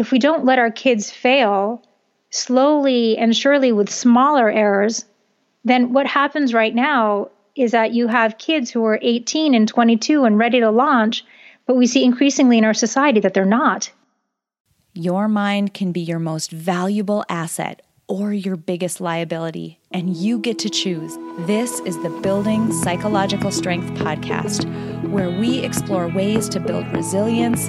if we don't let our kids fail slowly and surely with smaller errors, then what happens right now is that you have kids who are 18 and 22 and ready to launch, but we see increasingly in our society that they're not. Your mind can be your most valuable asset or your biggest liability, and you get to choose. This is the Building Psychological Strength podcast, where we explore ways to build resilience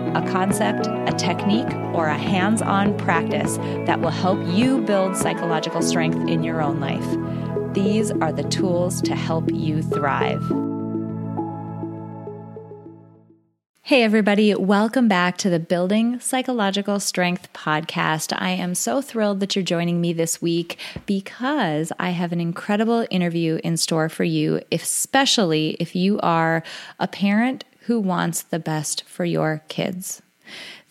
a concept, a technique, or a hands on practice that will help you build psychological strength in your own life. These are the tools to help you thrive. Hey, everybody, welcome back to the Building Psychological Strength podcast. I am so thrilled that you're joining me this week because I have an incredible interview in store for you, especially if you are a parent who wants the best for your kids.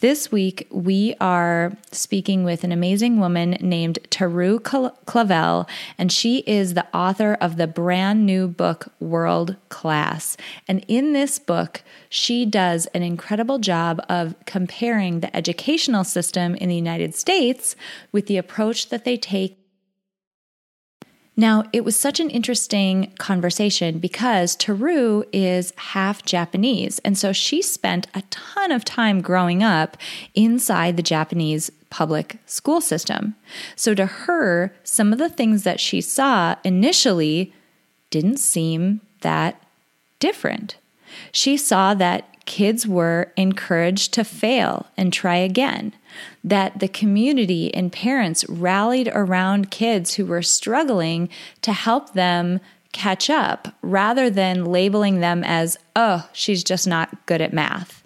This week, we are speaking with an amazing woman named Teru Clavel, and she is the author of the brand new book, World Class. And in this book, she does an incredible job of comparing the educational system in the United States with the approach that they take now, it was such an interesting conversation because Teru is half Japanese. And so she spent a ton of time growing up inside the Japanese public school system. So to her, some of the things that she saw initially didn't seem that different. She saw that kids were encouraged to fail and try again, that the community and parents rallied around kids who were struggling to help them catch up rather than labeling them as, oh, she's just not good at math.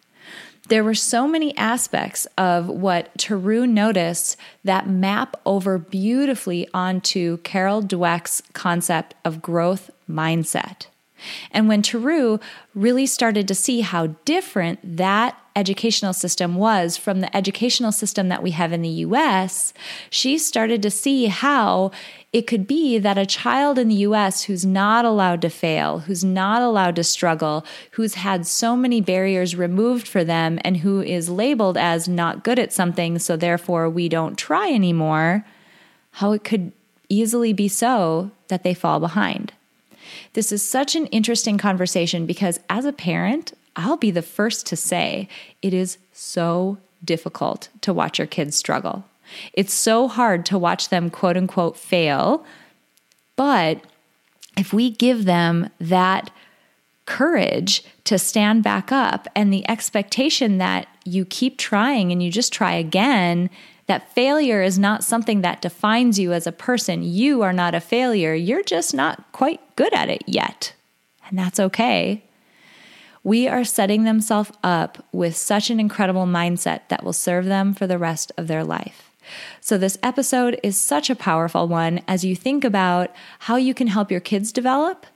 There were so many aspects of what Teru noticed that map over beautifully onto Carol Dweck's concept of growth mindset. And when Teru really started to see how different that educational system was from the educational system that we have in the US, she started to see how it could be that a child in the US who's not allowed to fail, who's not allowed to struggle, who's had so many barriers removed for them, and who is labeled as not good at something, so therefore we don't try anymore, how it could easily be so that they fall behind. This is such an interesting conversation because as a parent, I'll be the first to say it is so difficult to watch your kids struggle. It's so hard to watch them quote unquote fail. But if we give them that courage to stand back up and the expectation that you keep trying and you just try again that failure is not something that defines you as a person. You are not a failure. You're just not quite good at it yet. And that's okay. We are setting themselves up with such an incredible mindset that will serve them for the rest of their life. So, this episode is such a powerful one as you think about how you can help your kids develop.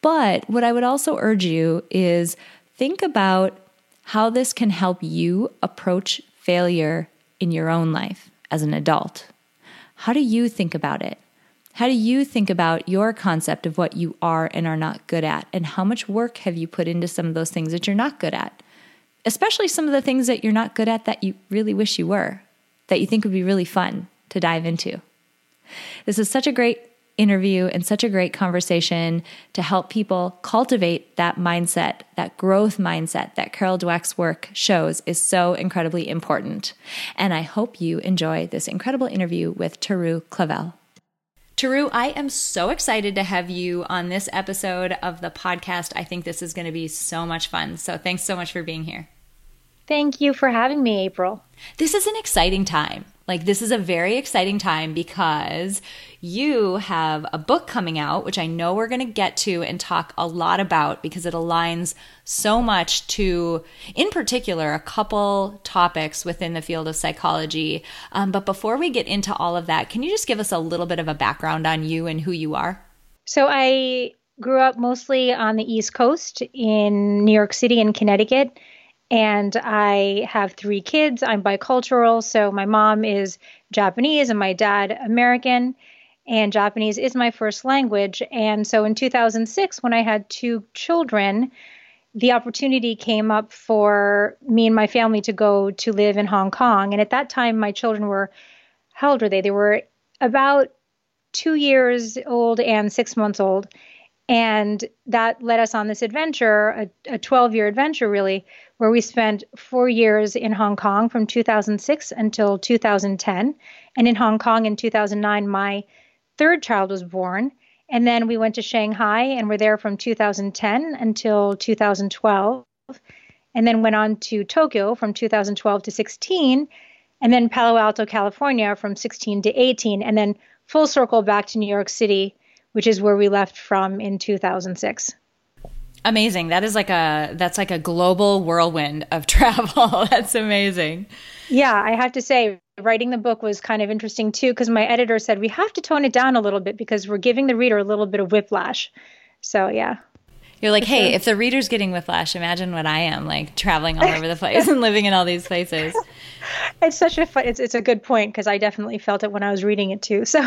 But what I would also urge you is think about how this can help you approach failure in your own life as an adult? How do you think about it? How do you think about your concept of what you are and are not good at? And how much work have you put into some of those things that you're not good at? Especially some of the things that you're not good at that you really wish you were, that you think would be really fun to dive into. This is such a great interview and such a great conversation to help people cultivate that mindset, that growth mindset that Carol Dweck's work shows is so incredibly important. And I hope you enjoy this incredible interview with Teru Clavel. Teru, I am so excited to have you on this episode of the podcast. I think this is going to be so much fun. So thanks so much for being here. Thank you for having me, April. This is an exciting time Like, this is a very exciting time because you have a book coming out, which I know we're going to get to and talk a lot about because it aligns so much to, in particular, a couple topics within the field of psychology. Um, but before we get into all of that, can you just give us a little bit of a background on you and who you are? So, I grew up mostly on the East Coast in New York City and Connecticut and I have three kids. I'm bicultural, so my mom is Japanese and my dad American, and Japanese is my first language. And so in 2006, when I had two children, the opportunity came up for me and my family to go to live in Hong Kong. And at that time, my children were, how old were they? They were about two years old and six months old. And that led us on this adventure, a 12 year adventure, really, where we spent four years in Hong Kong from 2006 until 2010. And in Hong Kong in 2009, my third child was born. And then we went to Shanghai and were there from 2010 until 2012. And then went on to Tokyo from 2012 to 16. And then Palo Alto, California from 16 to 18. And then full circle back to New York City, which is where we left from in 2006. Amazing. That is like a that's like a global whirlwind of travel. that's amazing. Yeah, I have to say writing the book was kind of interesting too because my editor said we have to tone it down a little bit because we're giving the reader a little bit of whiplash. So, yeah. You're like, hey, sure. if the reader's getting whiplash, imagine what I am like traveling all over the place and living in all these places. It's such a fun, it's, it's a good point because I definitely felt it when I was reading it too. So,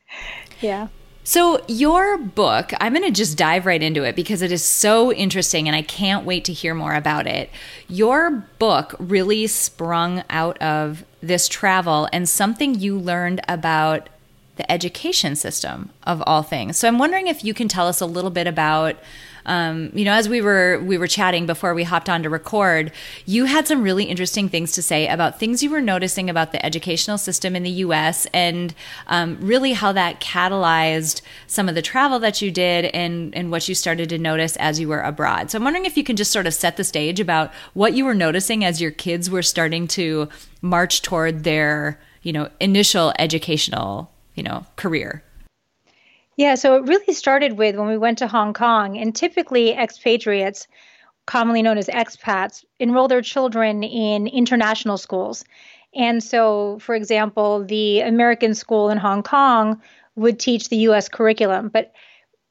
yeah. So, your book, I'm going to just dive right into it because it is so interesting and I can't wait to hear more about it. Your book really sprung out of this travel and something you learned about the education system of all things. So, I'm wondering if you can tell us a little bit about um, you know, as we were we were chatting before we hopped on to record, you had some really interesting things to say about things you were noticing about the educational system in the U.S. and um, really how that catalyzed some of the travel that you did and and what you started to notice as you were abroad. So I'm wondering if you can just sort of set the stage about what you were noticing as your kids were starting to march toward their you know initial educational you know career. Yeah, so it really started with when we went to Hong Kong, and typically expatriates, commonly known as expats, enroll their children in international schools. And so, for example, the American school in Hong Kong would teach the US curriculum, but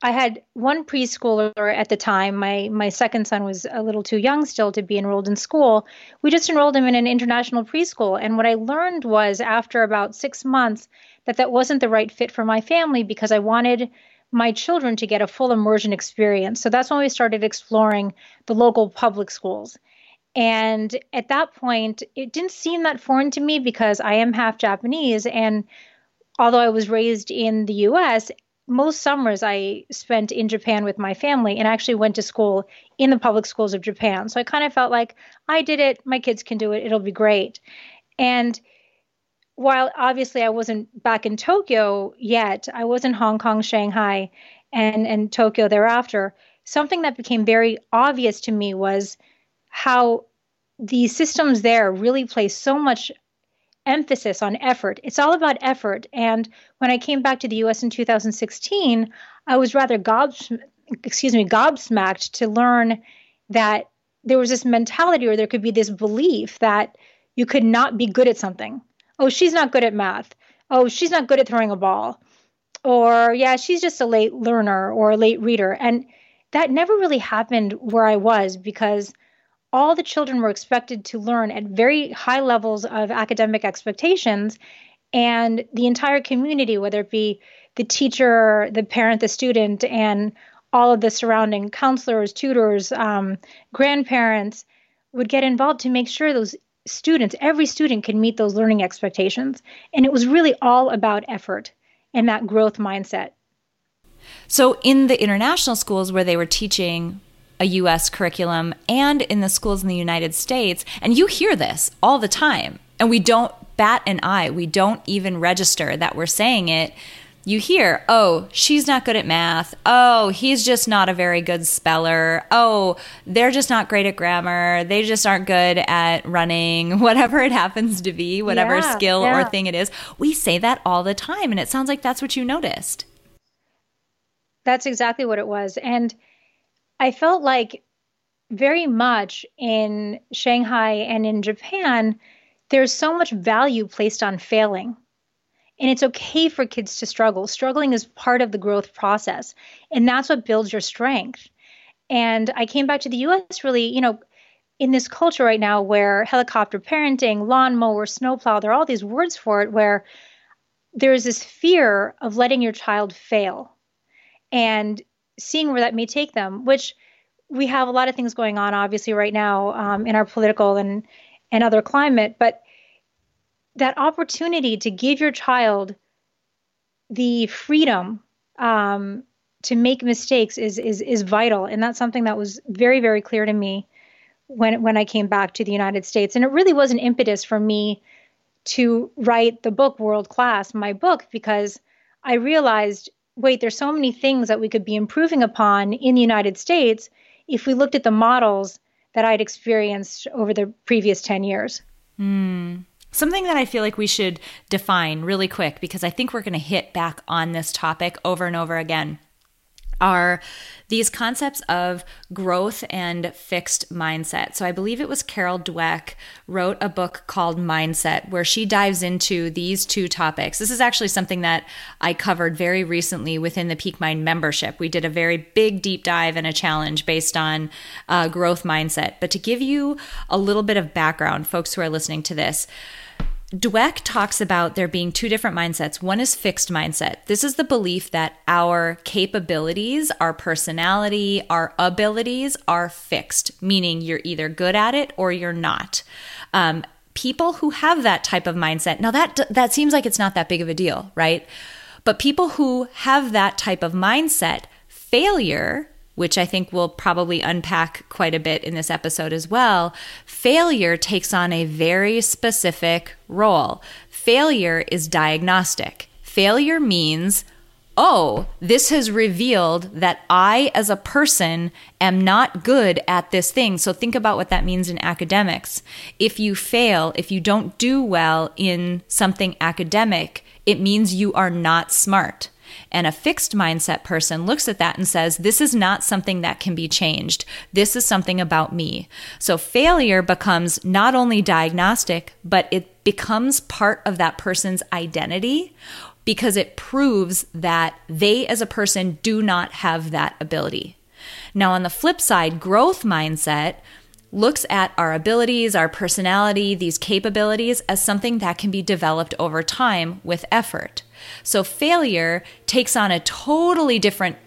I had one preschooler at the time. My my second son was a little too young still to be enrolled in school. We just enrolled him in an international preschool, and what I learned was after about 6 months that that wasn't the right fit for my family because I wanted my children to get a full immersion experience. So that's when we started exploring the local public schools. And at that point, it didn't seem that foreign to me because I am half Japanese. And although I was raised in the US, most summers I spent in Japan with my family and actually went to school in the public schools of Japan. So I kind of felt like I did it, my kids can do it, it'll be great. And while obviously I wasn't back in Tokyo yet, I was in Hong Kong, Shanghai, and, and Tokyo thereafter. Something that became very obvious to me was how the systems there really place so much emphasis on effort. It's all about effort. And when I came back to the US in 2016, I was rather gobs- excuse me, gobsmacked to learn that there was this mentality or there could be this belief that you could not be good at something oh, she's not good at math. Oh, she's not good at throwing a ball. Or, yeah, she's just a late learner or a late reader. And that never really happened where I was because all the children were expected to learn at very high levels of academic expectations. And the entire community, whether it be the teacher, the parent, the student, and all of the surrounding counselors, tutors, um, grandparents, would get involved to make sure those students, every student can meet those learning expectations. And it was really all about effort and that growth mindset. So, in the international schools where they were teaching a US curriculum and in the schools in the United States, and you hear this all the time, and we don't bat an eye, we don't even register that we're saying it. You hear, oh, she's not good at math. Oh, he's just not a very good speller. Oh, they're just not great at grammar. They just aren't good at running, whatever it happens to be, whatever yeah, skill yeah. or thing it is. We say that all the time. And it sounds like that's what you noticed. That's exactly what it was. And I felt like very much in Shanghai and in Japan, there's so much value placed on failing and it's okay for kids to struggle. Struggling is part of the growth process. And that's what builds your strength. And I came back to the US really, you know, in this culture right now where helicopter parenting, lawnmower, snowplow, there are all these words for it where there's this fear of letting your child fail and seeing where that may take them, which we have a lot of things going on, obviously, right now um, in our political and, and other climate. But that opportunity to give your child the freedom um, to make mistakes is is is vital, and that's something that was very very clear to me when when I came back to the United States, and it really was an impetus for me to write the book World Class, my book, because I realized, wait, there's so many things that we could be improving upon in the United States if we looked at the models that I'd experienced over the previous 10 years. Mm. Something that I feel like we should define really quick because I think we're going to hit back on this topic over and over again are these concepts of growth and fixed mindset. So I believe it was Carol Dweck wrote a book called Mindset where she dives into these two topics. This is actually something that I covered very recently within the Peak Mind membership. We did a very big deep dive and a challenge based on uh, growth mindset. But to give you a little bit of background, folks who are listening to this, Dweck talks about there being two different mindsets. One is fixed mindset. This is the belief that our capabilities, our personality, our abilities are fixed, meaning you're either good at it or you're not. Um, people who have that type of mindset, now that that seems like it's not that big of a deal, right? But people who have that type of mindset, failure which I think we'll probably unpack quite a bit in this episode as well, failure takes on a very specific role. Failure is diagnostic. Failure means, oh, this has revealed that I, as a person, am not good at this thing. So think about what that means in academics. If you fail, if you don't do well in something academic, it means you are not smart. And a fixed mindset person looks at that and says, This is not something that can be changed. This is something about me. So failure becomes not only diagnostic, but it becomes part of that person's identity because it proves that they as a person do not have that ability. Now, on the flip side, growth mindset looks at our abilities, our personality, these capabilities as something that can be developed over time with effort. So failure takes on a totally different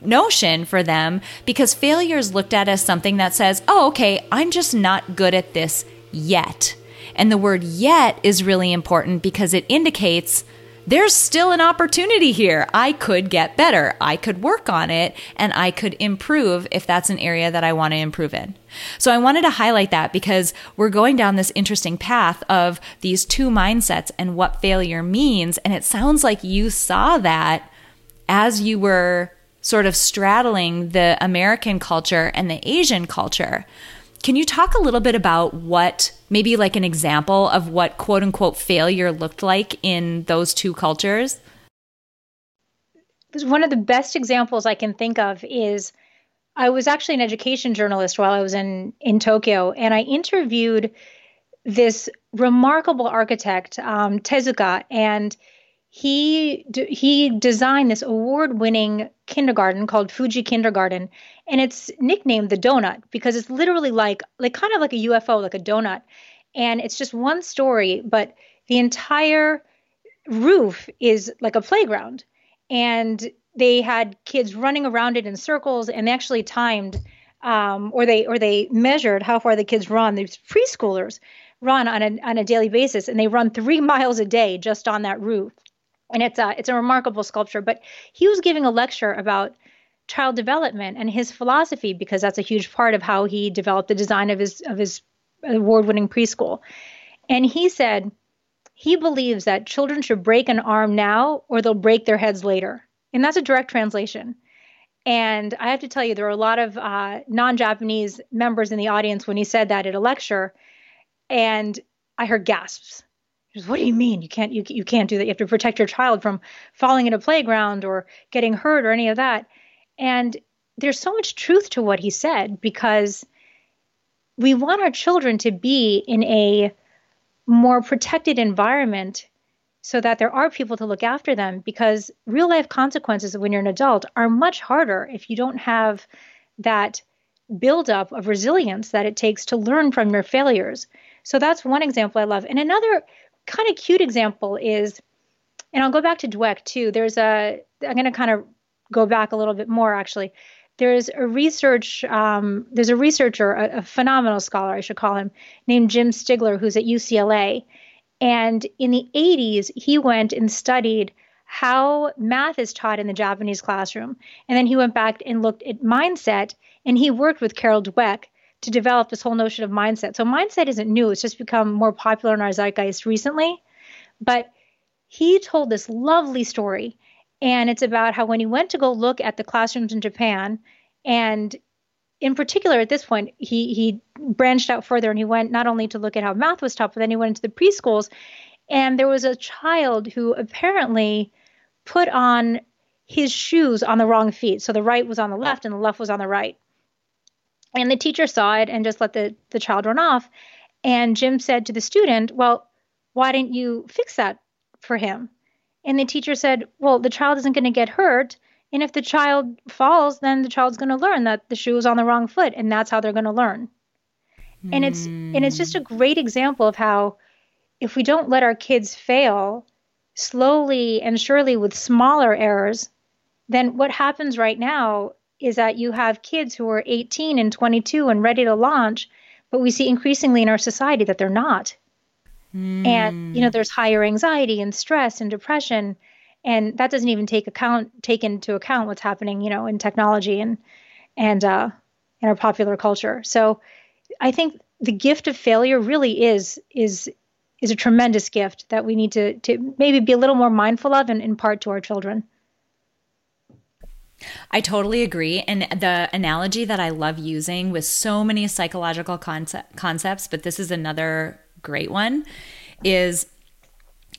notion for them because failure is looked at as something that says, oh, okay, I'm just not good at this yet. And the word yet is really important because it indicates there's still an opportunity here. I could get better. I could work on it and I could improve if that's an area that I want to improve in. So I wanted to highlight that because we're going down this interesting path of these two mindsets and what failure means. And it sounds like you saw that as you were sort of straddling the American culture and the Asian culture. Can you talk a little bit about what, maybe like an example of what quote unquote failure looked like in those two cultures? One of the best examples I can think of is I was actually an education journalist while I was in, in Tokyo, and I interviewed this remarkable architect, um, Tezuka, and he he designed this award-winning kindergarten called Fuji Kindergarten, and it's nicknamed the donut because it's literally like like kind of like a UFO, like a donut, and it's just one story, but the entire roof is like a playground, and they had kids running around it in circles, and they actually timed, um, or they or they measured how far the kids run. These preschoolers run on a on a daily basis, and they run three miles a day just on that roof and it's a it's a remarkable sculpture. But he was giving a lecture about child development and his philosophy because that's a huge part of how he developed the design of his of his award-winning preschool. And he said, he believes that children should break an arm now or they'll break their heads later. And that's a direct translation. And I have to tell you, there were a lot of uh, non Japanese members in the audience when he said that at a lecture. And I heard gasps. Goes, what do you mean? You can't you, you can't do that. You have to protect your child from falling in a playground or getting hurt or any of that. And there's so much truth to what he said because we want our children to be in a more protected environment so that there are people to look after them because real life consequences when you're an adult are much harder if you don't have that buildup of resilience that it takes to learn from your failures. So that's one example I love. And another kind of cute example is, and I'll go back to Dweck too. There's a, I'm going to kind of go back a little bit more actually there's a research um, there's a researcher a, a, phenomenal scholar i should call him named jim stigler who's at ucla and in the 80s he went and studied how math is taught in the japanese classroom and then he went back and looked at mindset and he worked with carol dweck to develop this whole notion of mindset so mindset isn't new it's just become more popular in our zeitgeist recently but he told this lovely story and it's about how when he went to go look at the classrooms in Japan, and in particular at this point, he he branched out further and he went not only to look at how math was taught, but then he went into the preschools, and there was a child who apparently put on his shoes on the wrong feet. So the right was on the left and the left was on the right. And the teacher saw it and just let the, the child run off. And Jim said to the student, Well, why didn't you fix that for him? And the teacher said, Well, the child isn't going to get hurt. And if the child falls, then the child's going to learn that the shoe is on the wrong foot, and that's how they're going to learn. Mm. And it's and it's just a great example of how if we don't let our kids fail slowly and surely with smaller errors, then what happens right now is that you have kids who are 18 and 22 and ready to launch, but we see increasingly in our society that they're not. Mm. And you know, there's higher anxiety and stress and depression, and that doesn't even take account take into account what's happening, you know, in technology and and uh, in our popular culture. So, I think the gift of failure really is is is a tremendous gift that we need to to maybe be a little more mindful of and impart to our children. I totally agree. And the analogy that I love using with so many psychological concept, concepts, but this is another great one is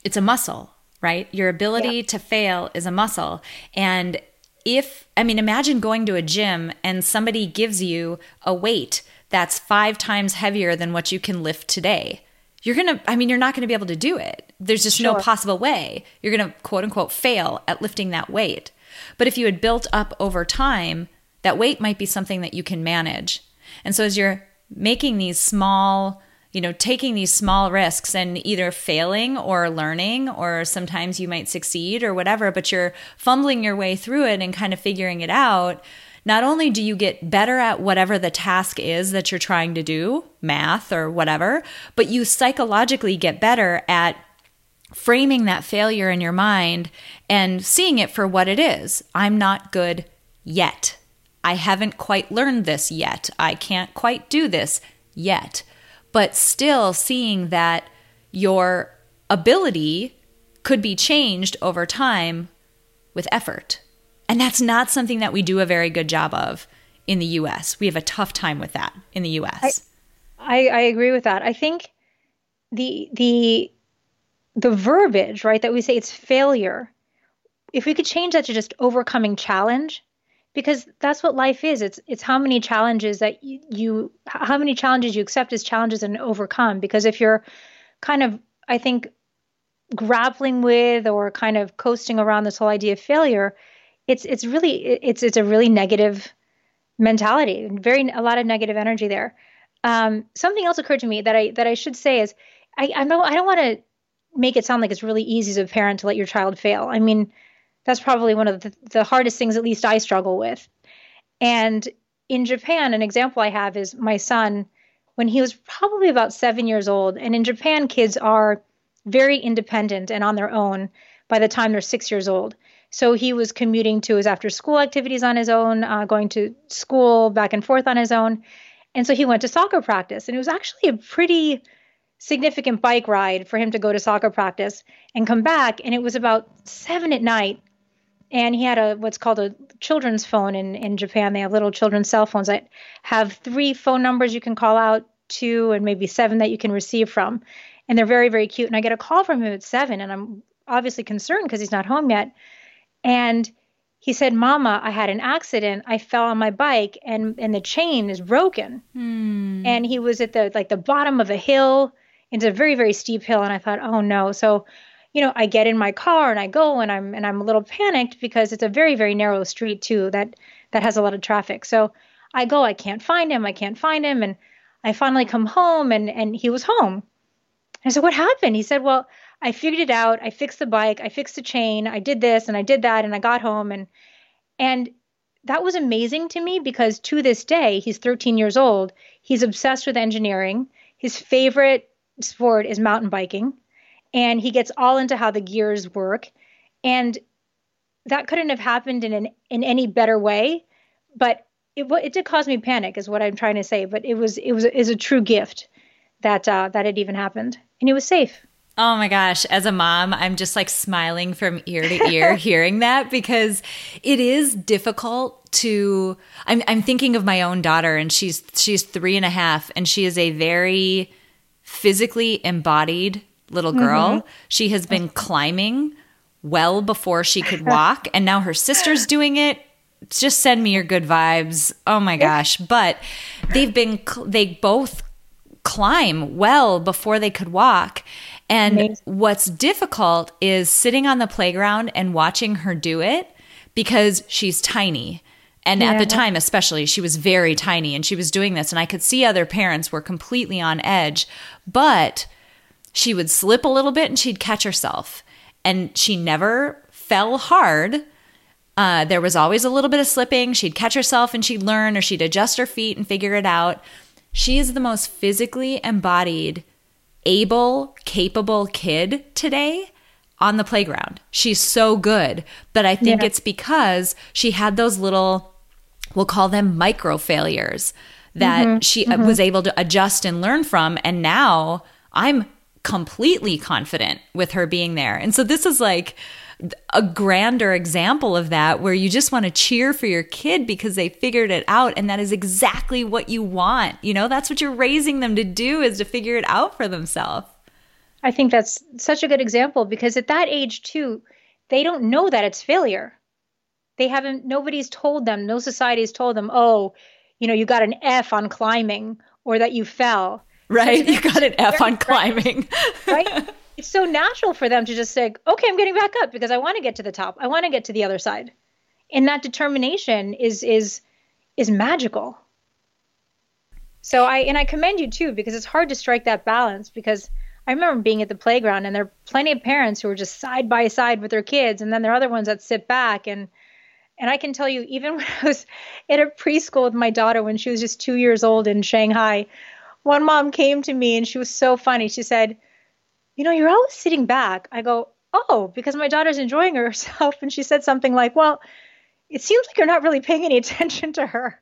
it's a muscle, right? Your ability yeah. to fail is a muscle. And if, I mean, imagine going to a gym and somebody gives you a weight that's five times heavier than what you can lift today. You're going to, I mean, you're not going to be able to do it. There's just sure. no possible way. You're going to quote unquote fail at lifting that weight. But if you had built up over time, that weight might be something that you can manage. And so as you're making these small you know, taking these small risks and either failing or learning, or sometimes you might succeed or whatever, but you're fumbling your way through it and kind of figuring it out. Not only do you get better at whatever the task is that you're trying to do, math or whatever, but you psychologically get better at framing that failure in your mind and seeing it for what it is. I'm not good yet. I haven't quite learned this yet. I can't quite do this yet but still seeing that your ability could be changed over time with effort. And that's not something that we do a very good job of in the US. We have a tough time with that in the US. I, I, I agree with that. I think the the the verbiage, right, that we say it's failure, if we could change that to just overcoming challenge, because that's what life is. It's it's how many challenges that you, you how many challenges you accept as challenges and overcome. Because if you're kind of i think grappling with or kind of coasting around this whole idea of failure it's it's really it's it's a really negative mentality very a lot of negative energy there. Um, something else occurred to me that i that i should say is i i know i don't want to make it sound like it's really easy as a parent to let your child fail i mean that's probably one of the, the hardest things, at least I struggle with. And in Japan, an example I have is my son when he was probably about seven years old. And in Japan, kids are very independent and on their own by the time they're six years old. So he was commuting to his after school activities on his own, uh, going to school back and forth on his own. And so he went to soccer practice. And it was actually a pretty significant bike ride for him to go to soccer practice and come back. And it was about seven at night. And he had a what's called a children's phone in, in Japan. They have little children's cell phones that have three phone numbers you can call out to and maybe seven that you can receive from. And they're very, very cute. And I get a call from him at seven, and I'm obviously concerned because he's not home yet. And he said, Mama, I had an accident. I fell on my bike and, and the chain is broken. Hmm. And he was at the like the bottom of a hill. It's a very, very steep hill. And I thought, oh no. So, you know, I get in my car and I go and I'm and I'm a little panicked because it's a very, very narrow street too that that has a lot of traffic. So I go, I can't find him, I can't find him. And I finally come home and and he was home. I said, What happened? He said, Well, I figured it out. I fixed the bike, I fixed the chain, I did this and I did that, and I got home and and that was amazing to me because to this day, he's 13 years old. He's obsessed with engineering. His favorite sport is mountain biking, and he gets all into how the gears work. And that couldn't have happened in an, in any better way, but it it did cause me panic, is what I'm trying to say. But it was it was is a true gift that uh, that it even happened, and he was safe. Oh my gosh, as a mom, I'm just like smiling from ear to ear hearing that because it is difficult to I'm I'm thinking of my own daughter and she's she's three and a half and she is a very physically embodied little girl. Mm-hmm. She has been climbing well before she could walk and now her sister's doing it. Just send me your good vibes. Oh my gosh. But they've been they both climb well before they could walk and Amazing. what's difficult is sitting on the playground and watching her do it because she's tiny. And yeah. at the time, especially, she was very tiny and she was doing this. And I could see other parents were completely on edge, but she would slip a little bit and she'd catch herself. And she never fell hard. Uh, there was always a little bit of slipping. She'd catch herself and she'd learn, or she'd adjust her feet and figure it out. She is the most physically embodied able, capable kid today on the playground. She's so good. But I think yeah. it's because she had those little, we'll call them micro failures that mm-hmm. she mm-hmm. was able to adjust and learn from. And now I'm completely confident with her being there. And so this is like, a grander example of that where you just want to cheer for your kid because they figured it out and that is exactly what you want. You know, that's what you're raising them to do is to figure it out for themselves. I think that's such a good example because at that age too, they don't know that it's failure. They haven't nobody's told them, no society's told them, "Oh, you know, you got an F on climbing or that you fell." Right, you got an F on climbing. right? it's so natural for them to just say, okay, I'm getting back up because I want to get to the top. I want to get to the other side. And that determination is is is magical. So I and I commend you too because it's hard to strike that balance because I remember being at the playground and there are plenty of parents who are just side by side with their kids and then there are other ones that sit back and and I can tell you even when I was at a preschool with my daughter when she was just 2 years old in Shanghai, one mom came to me and she was so funny. She said, you know, you're always sitting back. I go, oh, because my daughter's enjoying herself. And she said something like, well, it seems like you're not really paying any attention to her.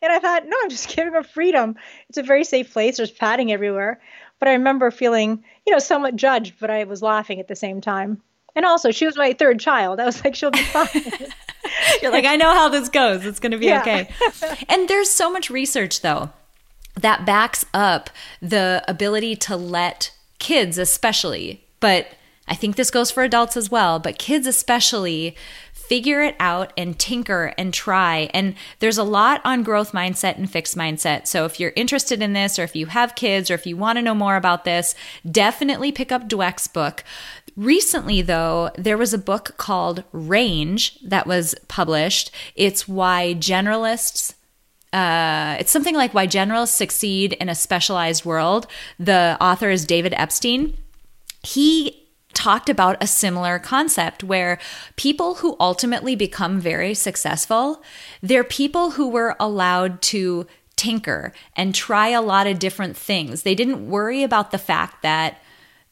And I thought, no, I'm just giving her freedom. It's a very safe place. There's padding everywhere. But I remember feeling, you know, somewhat judged, but I was laughing at the same time. And also, she was my third child. I was like, she'll be fine. You're like, I know how this goes. It's going to be yeah. okay. and there's so much research, though, that backs up the ability to let kids especially, but I think this goes for adults as well, but kids especially figure it out and tinker and try. And there's a lot on growth mindset and fixed mindset. So if you're interested in this, or if you have kids, or if you want to know more about this, definitely pick up Dweck's book. Recently, though, there was a book called Range that was published. It's why generalists uh, it's something like Why Generals Succeed in a Specialized World. The author is David Epstein. He talked about a similar concept where people who ultimately become very successful, they're people who were allowed to tinker and try a lot of different things. They didn't worry about the fact that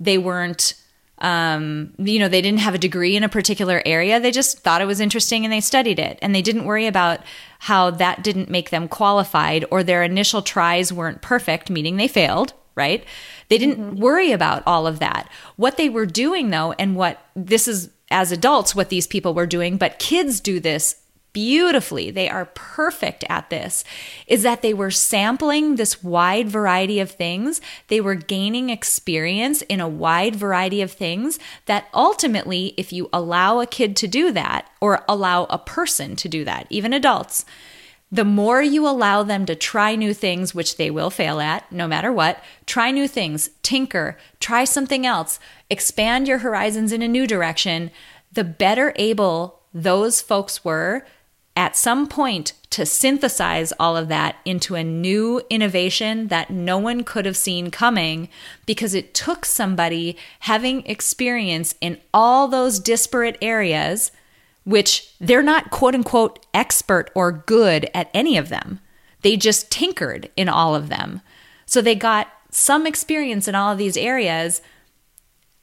they weren't um, you know, they didn't have a degree in a particular area. They just thought it was interesting and they studied it. And they didn't worry about how that didn't make them qualified or their initial tries weren't perfect, meaning they failed. right? They didn't mm-hmm. worry about all of that. What they were doing, though, and what this is as adults, what these people were doing, but kids do this beautifully, they are perfect at this, is that they were sampling this wide variety of things. They were gaining experience in a wide variety of things that ultimately, if you allow a kid to do that, or allow a person to do that, even adults, the more you allow them to try new things, which they will fail at no matter what, try new things, tinker, try something else, expand your horizons in a new direction, the better able those folks were at some point to synthesize all of that into a new innovation that no one could have seen coming because it took somebody having experience in all those disparate areas, which they're not quote unquote expert or good at any of them. They just tinkered in all of them. So they got some experience in all of these areas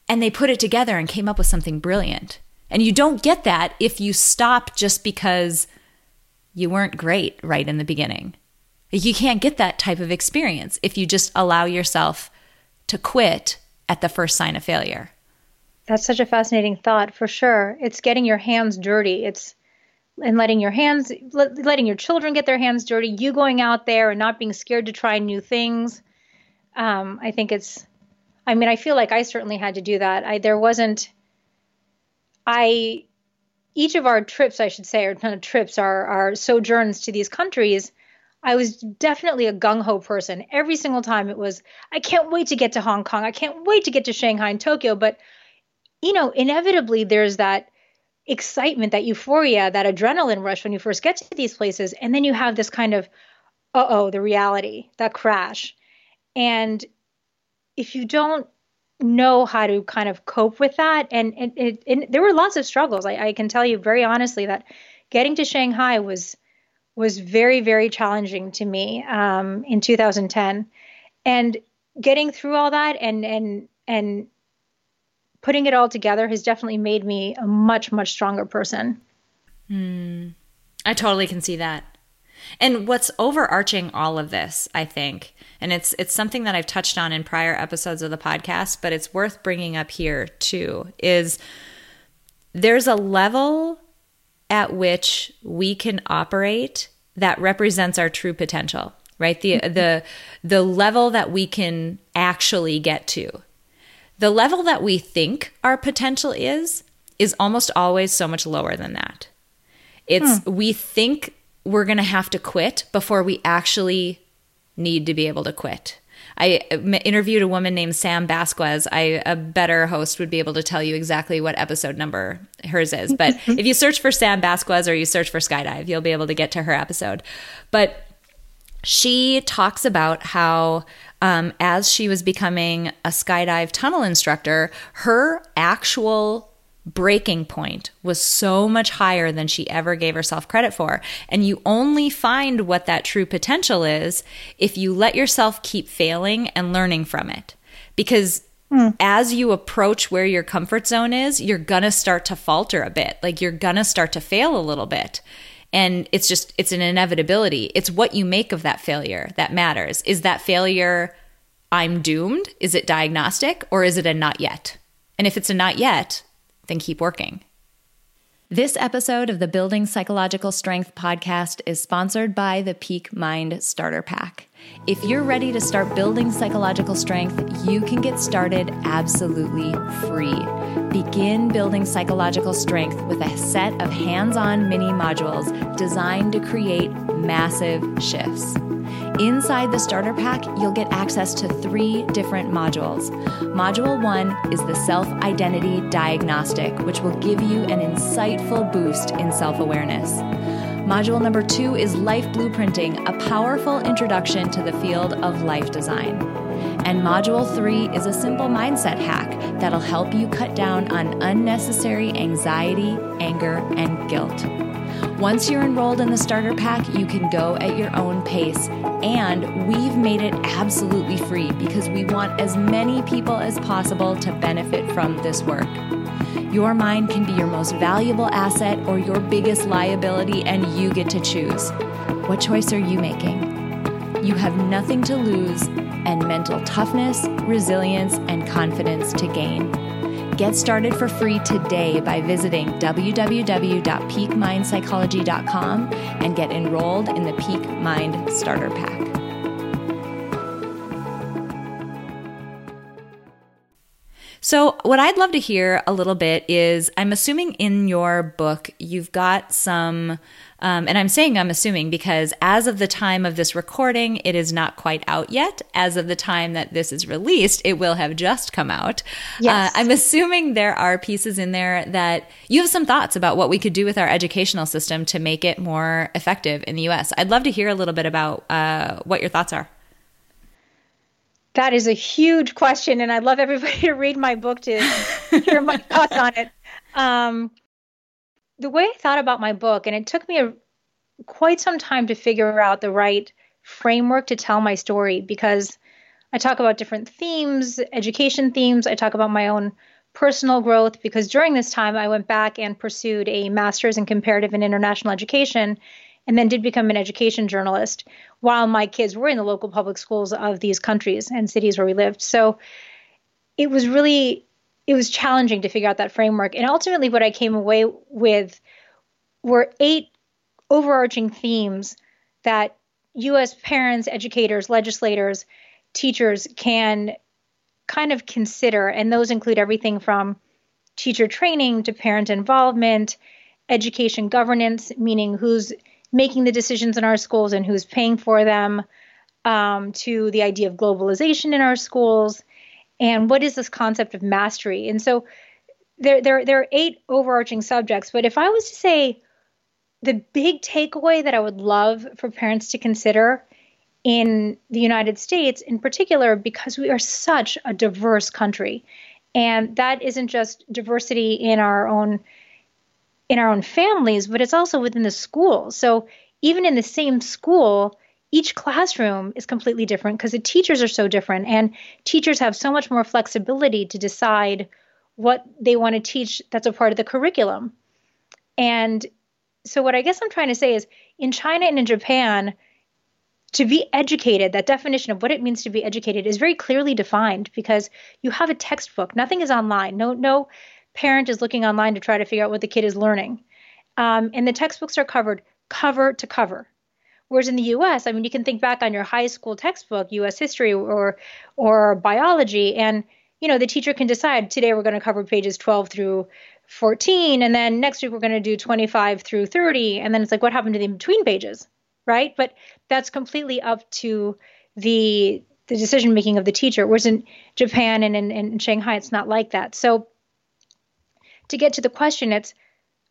and they put it together and came up with something brilliant. And you don't get that if you stop just because you weren't great right in the beginning. You can't get that type of experience if you just allow yourself to quit at the first sign of failure. That's such a fascinating thought for sure. It's getting your hands dirty. It's and letting your hands letting your children get their hands dirty, you going out there and not being scared to try new things. Um, I think it's I mean, I feel like I certainly had to do that. I there wasn't I each of our trips, I should say, or not trips, our, our sojourns to these countries, I was definitely a gung ho person. Every single time it was, I can't wait to get to Hong Kong. I can't wait to get to Shanghai and Tokyo. But, you know, inevitably there's that excitement, that euphoria, that adrenaline rush when you first get to these places. And then you have this kind of, uh oh, the reality, that crash. And if you don't know how to kind of cope with that. And, and, it, and there were lots of struggles. I, I, can tell you very honestly that getting to Shanghai was was very very challenging to me um, in 2010, and getting through all that and and and putting it all together has definitely made me a much much stronger person. Mm, I totally can see that. And what's overarching all of this, I think, and it's it's something that I've touched on in prior episodes of the podcast, but it's worth bringing up here too, is there's a level at which we can operate that represents our true potential, right? The mm-hmm. the the level that we can actually get to. The level that we think our potential is is almost always so much lower than that. It's hmm. we think we're going to have to quit before we actually need to be able to quit. I interviewed a woman named Sam Basquez. I a better host would be able to tell you exactly what episode number hers is. But if you search for Sam Basquez or you search for skydive, you'll be able to get to her episode. But she talks about how um, as she was becoming a skydive tunnel instructor, her actual breaking point was so much higher than she ever gave herself credit for. And you only find what that true potential is if you let yourself keep failing and learning from it. Because mm. as you approach where your comfort zone is, you're going to start to falter a bit. Like you're going to start to fail a little bit. And it's just, it's an inevitability. It's what you make of that failure that matters. Is that failure, I'm doomed? Is it diagnostic or is it a not yet? And if it's a not yet, then keep working. This episode of the Building Psychological Strength podcast is sponsored by the Peak Mind Starter Pack. If you're ready to start building psychological strength, you can get started absolutely free. Begin building psychological strength with a set of hands on mini modules designed to create massive shifts. Inside the starter pack, you'll get access to three different modules. Module one is the self identity diagnostic, which will give you an insightful boost in self awareness. Module number two is Life Blueprinting, a powerful introduction to the field of life design. And Module 3 is a simple mindset hack that'll help you cut down on unnecessary anxiety, anger, and guilt. Once you're enrolled in the starter pack, you can go at your own pace. And we've made it absolutely free because we want as many people as possible to benefit from this work. Your mind can be your most valuable asset or your biggest liability, and you get to choose. What choice are you making? You have nothing to lose and mental toughness, resilience, and confidence to gain. Get started for free today by visiting www.peakmindpsychology.com and get enrolled in the Peak Mind Starter Pack. So, what I'd love to hear a little bit is I'm assuming in your book you've got some, um, and I'm saying I'm assuming because as of the time of this recording, it is not quite out yet. As of the time that this is released, it will have just come out. Yes. Uh, I'm assuming there are pieces in there that you have some thoughts about what we could do with our educational system to make it more effective in the US. I'd love to hear a little bit about uh, what your thoughts are. That is a huge question, and I'd love everybody to read my book to hear my thoughts on it. Um, the way I thought about my book, and it took me a, quite some time to figure out the right framework to tell my story because I talk about different themes, education themes. I talk about my own personal growth because during this time I went back and pursued a master's in comparative and international education and then did become an education journalist while my kids were in the local public schools of these countries and cities where we lived. So it was really it was challenging to figure out that framework. And ultimately what I came away with were eight overarching themes that US parents, educators, legislators, teachers can kind of consider and those include everything from teacher training to parent involvement, education governance, meaning who's making the decisions in our schools and who's paying for them, um, to the idea of globalization in our schools, and what is this concept of mastery. And so there, there, there are eight overarching subjects, but if I was to say the big takeaway that I would love for parents to consider in the United States, in particular, because we are such a diverse country. And that isn't just diversity in our own in our own families, but it's also within the school. So even in the same school, each classroom is completely different because the teachers are so different, and teachers have so much more flexibility to decide what they want to teach that's a part of the curriculum. And so, what I guess I'm trying to say is in China and in Japan, to be educated, that definition of what it means to be educated is very clearly defined because you have a textbook. Nothing is online. No, no parent is looking online to try to figure out what the kid is learning. Um, and the textbooks are covered cover to cover. Whereas in the U.S., I mean, you can think back on your high school textbook, U.S. history or or biology, and you know the teacher can decide today we're going to cover pages 12 through 14, and then next week we're going to do 25 through 30, and then it's like what happened to the in between pages, right? But that's completely up to the the decision making of the teacher. Whereas in Japan and in, in Shanghai, it's not like that. So to get to the question, it's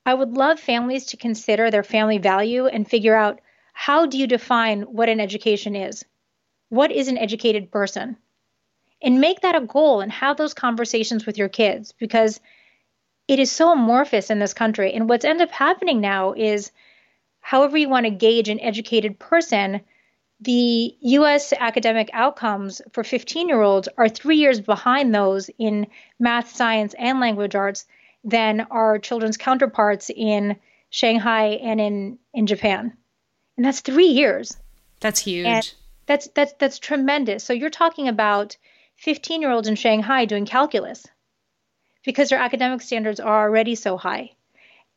I would love families to consider their family value and figure out how do you define what an education is? What is an educated person? And make that a goal and have those conversations with your kids because it is so amorphous in this country. And what's ended up happening now is however you want to gauge an educated person, the US academic outcomes for 15 year olds are three years behind those in math, science, and language arts than our children's counterparts in Shanghai and in, in Japan. And that's three years. That's huge. And that's that's that's tremendous. So you're talking about 15 year olds in Shanghai doing calculus because their academic standards are already so high.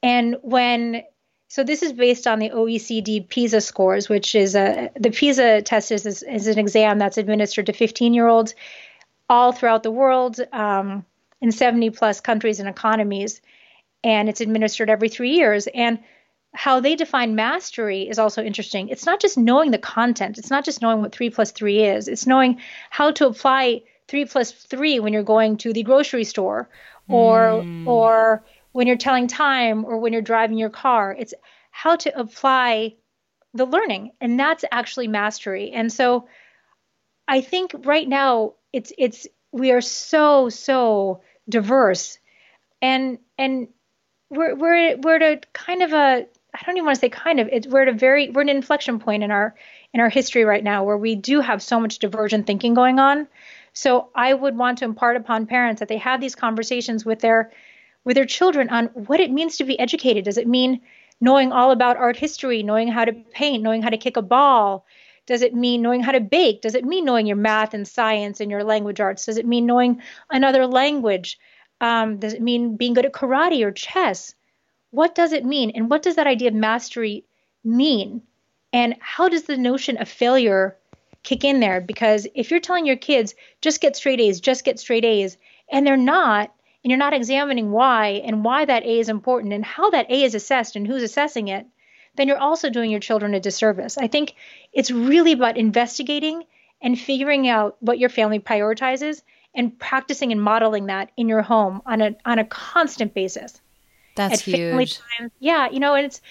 And when so this is based on the OECD PISA scores, which is a the PISA test is, is, is an exam that's administered to 15 year olds all throughout the world. Um, in 70 plus countries and economies, and it's administered every three years. And how they define mastery is also interesting. It's not just knowing the content, it's not just knowing what three plus three is, it's knowing how to apply three plus three when you're going to the grocery store or mm. or when you're telling time or when you're driving your car. It's how to apply the learning. And that's actually mastery. And so I think right now it's it's we are so so diverse and and we're we're we're at a kind of a I don't even want to say kind of it's we're at a very we're at an inflection point in our in our history right now where we do have so much divergent thinking going on. So I would want to impart upon parents that they have these conversations with their with their children on what it means to be educated. Does it mean knowing all about art history, knowing how to paint, knowing how to kick a ball, Does it mean knowing how to bake? Does it mean knowing your math and science and your language arts? Does it mean knowing another language? Um, does it mean being good at karate or chess? What does it mean? And what does that idea of mastery mean? And how does the notion of failure kick in there? Because if you're telling your kids, just get straight A's, just get straight A's, and they're not, and you're not examining why and why that A is important and how that A is assessed and who's assessing it, then you're also doing your children a disservice. I think it's really about investigating and figuring out what your family prioritizes and practicing and modeling that in your home on a on a constant basis. That's huge. Time, yeah, you know, and it's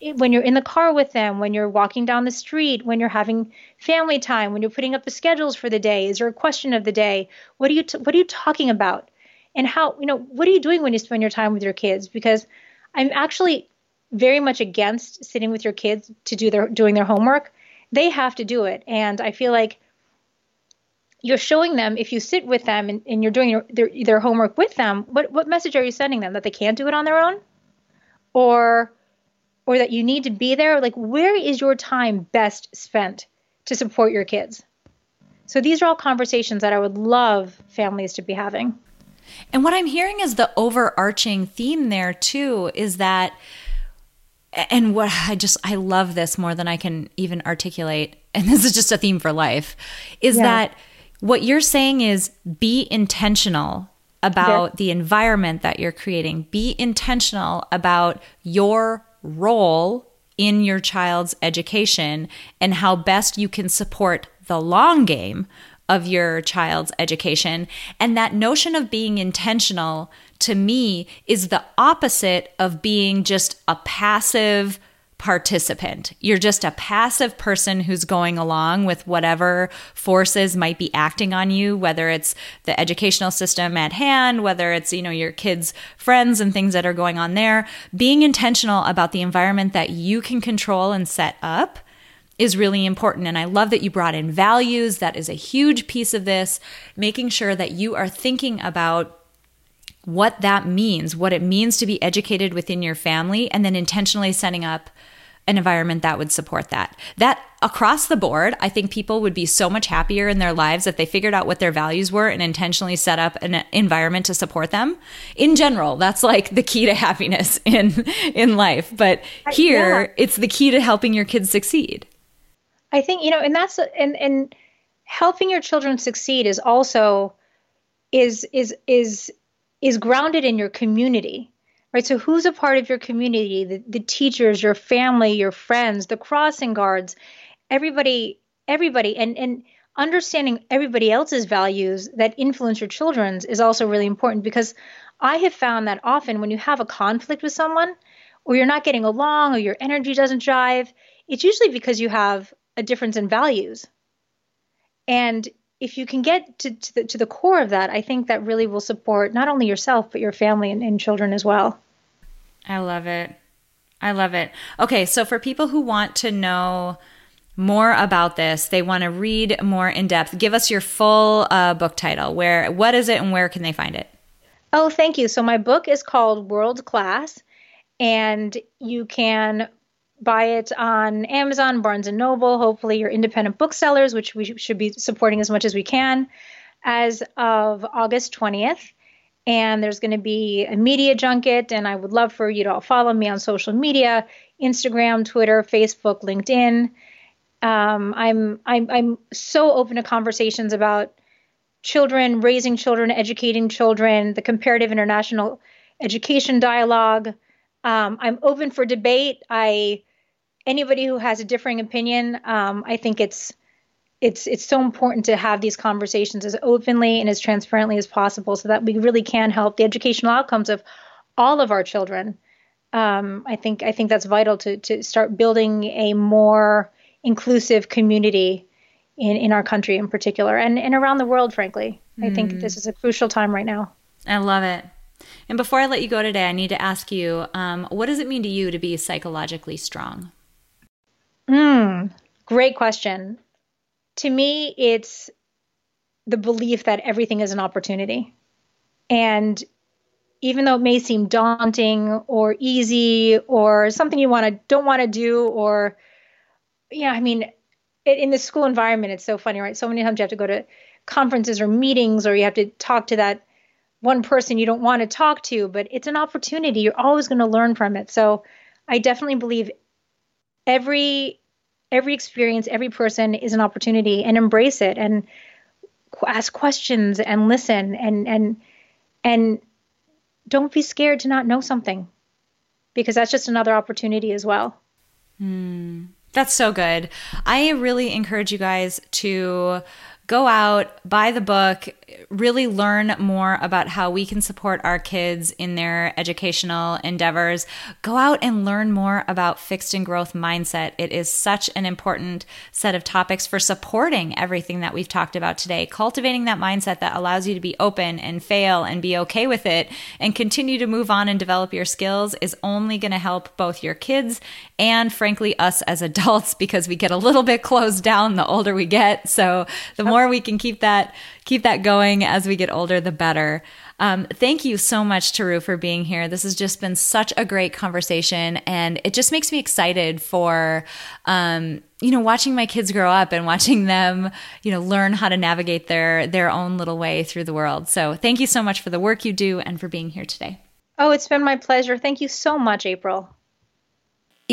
it, when you're in the car with them, when you're walking down the street, when you're having family time, when you're putting up the schedules for the day, is there a question of the day? What are you t- what are you talking about? And how, you know, what are you doing when you spend your time with your kids? Because I'm actually very much against sitting with your kids to do their doing their homework. They have to do it. And I feel like you're showing them if you sit with them and, and you're doing your, their, their homework with them, what, what message are you sending them? That they can't do it on their own? Or or that you need to be there? Like where is your time best spent to support your kids? So these are all conversations that I would love families to be having. And what I'm hearing is the overarching theme there too is that and what I just I love this more than I can even articulate and this is just a theme for life is yeah. that what you're saying is be intentional about yeah. the environment that you're creating be intentional about your role in your child's education and how best you can support the long game of your child's education and that notion of being intentional to me is the opposite of being just a passive participant. You're just a passive person who's going along with whatever forces might be acting on you, whether it's the educational system at hand, whether it's, you know, your kids' friends and things that are going on there. Being intentional about the environment that you can control and set up is really important. And I love that you brought in values. That is a huge piece of this, making sure that you are thinking about what that means, what it means to be educated within your family, and then intentionally setting up an environment that would support that. That across the board, I think people would be so much happier in their lives if they figured out what their values were and intentionally set up an environment to support them. In general, that's like the key to happiness in in life. But here, yeah. it's the key to helping your kids succeed. I think, you know, and that's and and helping your children succeed is also is is is is grounded in your community right? So who's a part of your community? The, the teachers your family your friends the crossing guards everybody everybody. And and understanding everybody else's values that influence your children's is also really important because i have found that often when you have a conflict with someone or you're not getting along or your energy doesn't jive it's usually because you have a difference in values. And if you can get to, to, the, to the core of that, I think that really will support not only yourself, but your family and, and children as well. I love it. I love it. Okay, so for people who want to know more about this, they want to read more in depth. Give us your full uh, book title. Where, what is it, and where can they find it? Oh, thank you. So my book is called World Class, and you can buy it on Amazon, Barnes and Noble, hopefully your independent booksellers, which we should be supporting as much as we can, as of August 20th. And there's going to be a media junket, and I would love for you to all follow me on social media Instagram, Twitter, Facebook, LinkedIn. Um, I'm, I'm, I'm so open to conversations about children, raising children, educating children, the comparative international education dialogue. Um, I'm open for debate. I anybody who has a differing opinion, um, I think it's it's it's so important to have these conversations as openly and as transparently as possible, so that we really can help the educational outcomes of all of our children. Um, I think I think that's vital to to start building a more inclusive community in in our country in particular, and and around the world. Frankly, mm. I think mm. this is a crucial time right now. I love it. And before I let you go today, I need to ask you, um, what does it mean to you to be psychologically strong? Mm, great question. To me, it's the belief that everything is an opportunity. And even though it may seem daunting or easy or something you want to don't want to do or yeah, I mean, in the school environment, it's so funny, right? So many times you have to go to conferences or meetings, or you have to talk to that one person you don't want to talk to, but it's an opportunity. You're always going to learn from it. So I definitely believe every every experience, every person is an opportunity and embrace it and ask questions and listen and and and don't be scared to not know something because that's just another opportunity as well. Mm, that's so good. I really encourage you guys to go out, buy the book, really learn more about how we can support our kids in their educational endeavors. Go out and learn more about fixed and growth mindset. It is such an important set of topics for supporting everything that we've talked about today. Cultivating that mindset that allows you to be open and fail and be okay with it and continue to move on and develop your skills is only going to help both your kids and frankly us as adults because we get a little bit closed down the older we get. So the more we can keep that keep that going as we get older, the better. Um, thank you so much, Teru, for being here. This has just been such a great conversation, and it just makes me excited for, um, you know, watching my kids grow up and watching them, you know, learn how to navigate their their own little way through the world. So, thank you so much for the work you do and for being here today. Oh, it's been my pleasure. Thank you so much, April.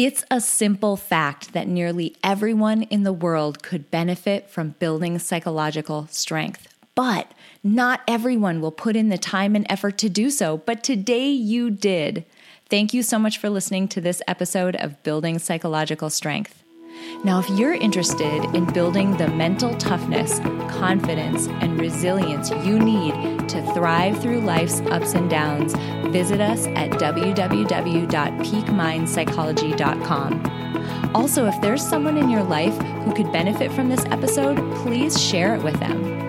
It's a simple fact that nearly everyone in the world could benefit from building psychological strength. But not everyone will put in the time and effort to do so. But today you did. Thank you so much for listening to this episode of Building Psychological Strength. Now, if you're interested in building the mental toughness, confidence, and resilience you need to thrive through life's ups and downs, visit us at www.peakmindpsychology.com. Also, if there's someone in your life who could benefit from this episode, please share it with them.